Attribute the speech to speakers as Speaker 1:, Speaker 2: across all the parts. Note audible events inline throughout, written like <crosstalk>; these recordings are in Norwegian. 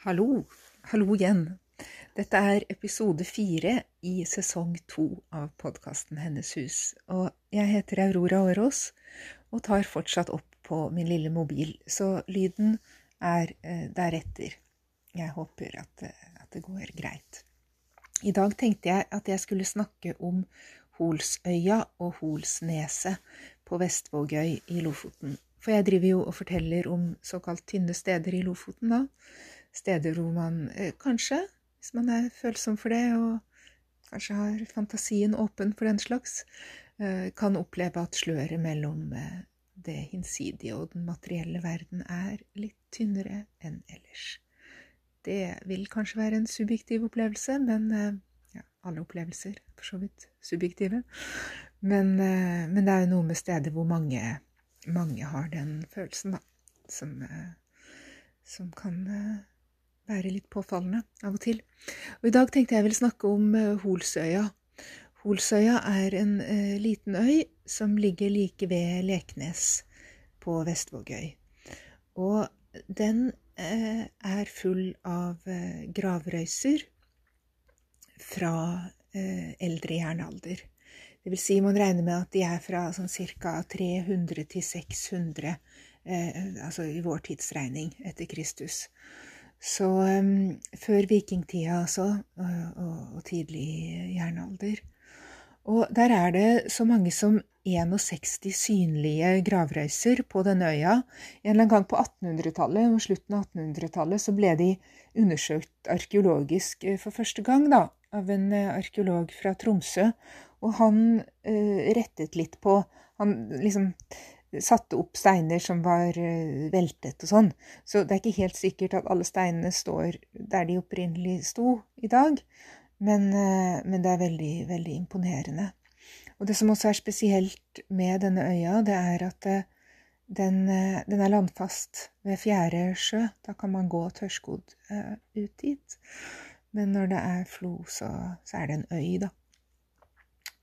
Speaker 1: Hallo, hallo igjen. Dette er episode fire i sesong to av podkasten Hennes hus. Og jeg heter Aurora Årås og tar fortsatt opp på min lille mobil, så lyden er eh, deretter. Jeg håper at, eh, at det går greit. I dag tenkte jeg at jeg skulle snakke om Holsøya og Holsneset på Vestvågøy i Lofoten. For jeg driver jo og forteller om såkalt tynne steder i Lofoten da. Steder hvor man eh, kanskje, hvis man er følsom for det, og kanskje har fantasien åpen for den slags, eh, kan oppleve at sløret mellom eh, det hinsidige og den materielle verden er litt tynnere enn ellers. Det vil kanskje være en subjektiv opplevelse, men ja, alle opplevelser er for så vidt subjektive. Men, men det er jo noe med steder hvor mange, mange har den følelsen, da, som, som kan være litt påfallende av og til. Og I dag tenkte jeg vil snakke om eh, Holsøya. Holsøya er en eh, liten øy som ligger like ved Leknes på Vestvågøy. Og den eh, er full av eh, gravrøyser fra eh, eldre jernalder. Det vil si, man regner med at de er fra sånn ca. 300 til 600, eh, altså i vår tidsregning, etter Kristus. Så um, før vikingtida, altså, og, og, og tidlig jernalder. Og der er det så mange som 61 synlige gravrøyser på denne øya. En eller annen gang på 1800-tallet, og slutten av 1800-tallet, så ble de undersøkt arkeologisk eh, for første gang, da, av en eh, arkeolog fra Tromsø. Og han eh, rettet litt på Han liksom satte opp steiner som var eh, veltet og sånn. Så det er ikke helt sikkert at alle steinene står der de opprinnelig sto i dag. Men, eh, men det er veldig, veldig imponerende. Og det som også er spesielt med denne øya, det er at eh, den, den er landfast ved fjerde sjø. Da kan man gå tørrskodd ut dit. Men når det er flo, så, så er det en øy, da.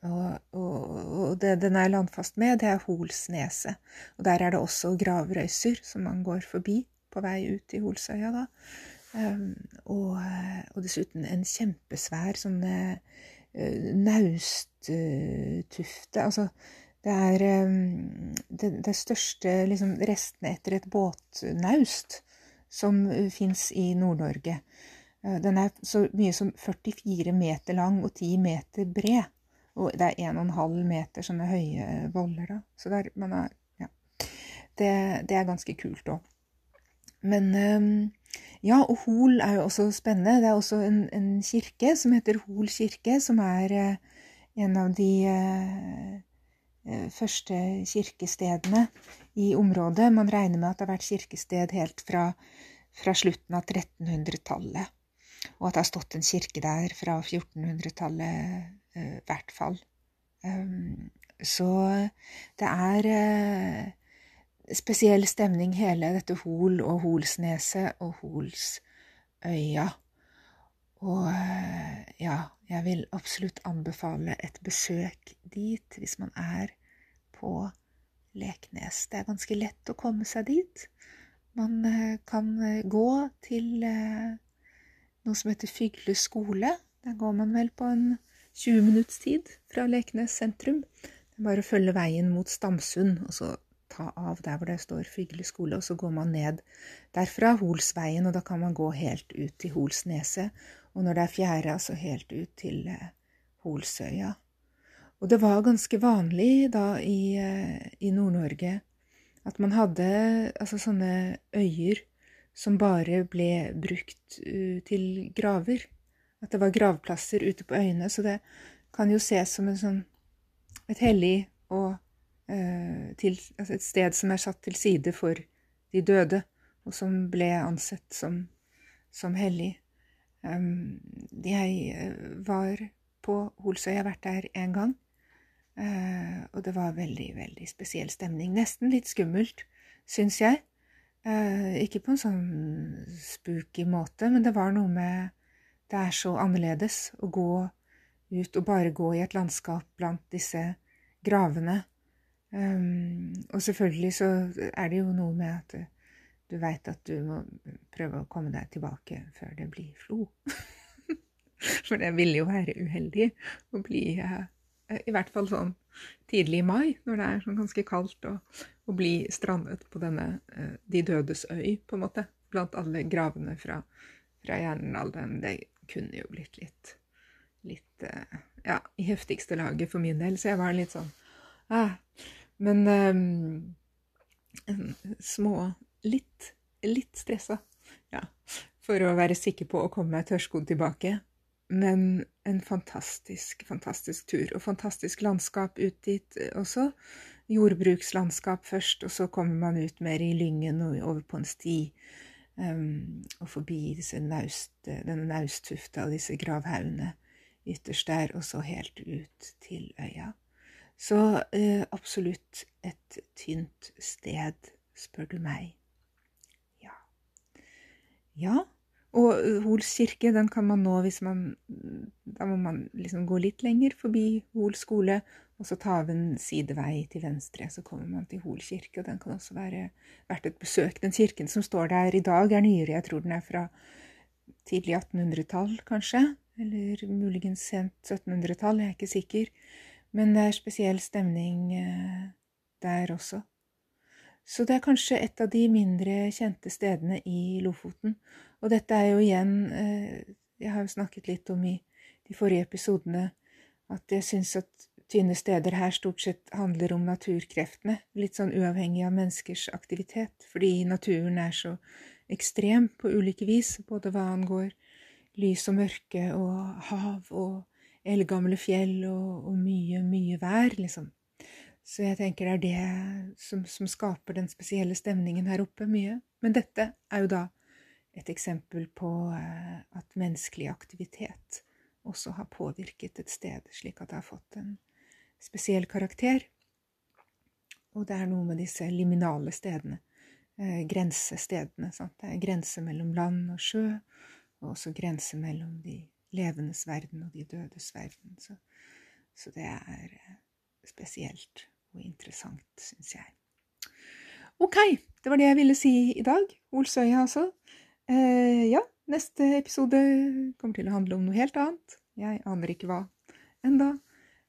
Speaker 1: Og, og, og det den er landfast med, det er Holsneset. Og der er det også gravrøyser som man går forbi på vei ut i Holsøya, da. Um, og, og, dessuten en kjempesvær sånn uh, nausttufte. Altså, det er um, det, det, største liksom, restene etter et båtnaust som uh, fins i Nord-Norge. Uh, den er så mye som 44 meter lang og 10 meter bred. Og det er 1,5 meter sånne høye voller, da. Så der, er ja. Det, det er ganske kult òg. Men ja, og Hol er jo også spennende. Det er også en, en kirke som heter Hol kirke, som er en av de første kirkestedene i området. Man regner med at det har vært kirkested helt fra, fra slutten av 1300-tallet. Og at det har stått en kirke der fra 1400-tallet i hvert fall. Så det er spesiell stemning hele dette Hol og Holsneset og Holsøya. Og ja, jeg vil absolutt anbefale et besøk dit hvis man er på Leknes. Det er ganske lett å komme seg dit. Man kan gå til noe som heter Fygle skole. Der går man vel på en 20 minutts tid fra Leknes sentrum. Det er bare å følge veien mot Stamsund, og så ta av der hvor det står Fygle skole, og så går man ned derfra Holsveien, og da kan man gå helt ut til Holsneset. Og når det er fjerde, altså helt ut til eh, Holsøya. Og det var ganske vanlig da i, eh, i Nord-Norge at man hadde altså sånne øyer som bare ble brukt uh, til graver. At det var gravplasser ute på øyene, så det kan jo ses som sånn, et hellig og eh, til, altså et sted som er satt til side for de døde, og som ble ansett som, som hellig. Um, jeg eh, var på Holsøy, jeg har vært der én gang, uh, og det var veldig, veldig spesiell stemning. Nesten litt skummelt, syns jeg. Uh, ikke på en sånn spooky måte, men det var noe med Det er så annerledes å gå ut og bare gå i et landskap blant disse gravene. Um, og selvfølgelig så er det jo noe med at du veit at du må prøve å komme deg tilbake før det blir flo. <laughs> For det ville jo være uheldig å bli uh, I hvert fall sånn tidlig i mai, når det er sånn ganske kaldt, og, å bli strandet på denne uh, De dødes øy, på en måte, blant alle gravene fra, fra jernalderen. Det kunne jo blitt litt litt eh, ja, i heftigste laget for min del, så jeg var litt sånn ah. Men um, små Litt, litt stressa, ja, for å være sikker på å komme meg tørrskodd tilbake. Men en fantastisk, fantastisk tur, og fantastisk landskap ut dit også. Jordbrukslandskap først, og så kommer man ut mer i Lyngen og over på en sti. Um, og forbi disse naust, denne nausttufta og disse gravhaugene ytterst der, og så helt ut til øya. Så uh, absolutt et tynt sted, spør du meg. Ja. Ja, og eh, Hols kirke den kan man nå hvis man Da må man liksom gå litt lenger forbi Hol skole, og så ta av en sidevei til venstre, så kommer man til Hol kirke, og den kan også være verdt et besøk. Den kirken som står der i dag, er nyere, jeg tror den er fra tidlig 1800-tall, kanskje eller muligens sent 1700-tall, jeg er ikke sikker, men det er spesiell stemning eh, der også. Så det er kanskje et av de mindre kjente stedene i Lofoten. Og dette er jo igjen eh, Jeg har jo snakket litt om i de forrige episodene at jeg syns at tynne steder her stort sett handler om naturkreftene, litt sånn uavhengig av menneskers aktivitet, fordi naturen er så ekstrem på ulike vis, både hva angår lys og mørke og hav og eldgamle fjell og, og, mye, mye vær, liksom. Så jeg tenker det er det som, som, skaper den spesielle stemningen her oppe, mye. Men dette er jo da et eksempel på eh, at menneskelig aktivitet også har påvirket et sted, slik at det har fått en spesiell karakter. Og det er noe med disse liminale stedene, eh, grensestedene. Sant? Det er grense mellom land og sjø, og også grense mellom de levendes verden og de dødes verden. Så, så det er eh, spesielt og interessant, syns jeg. Ok, det var det jeg ville si i dag. Olsøya, altså. Eh, ja, neste episode kommer til å handle om noe helt annet. Jeg aner ikke hva enda.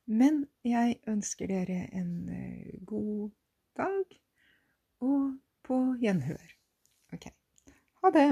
Speaker 1: Men jeg ønsker dere en uh, god dag, og på gjenhør. Ok. Ha det.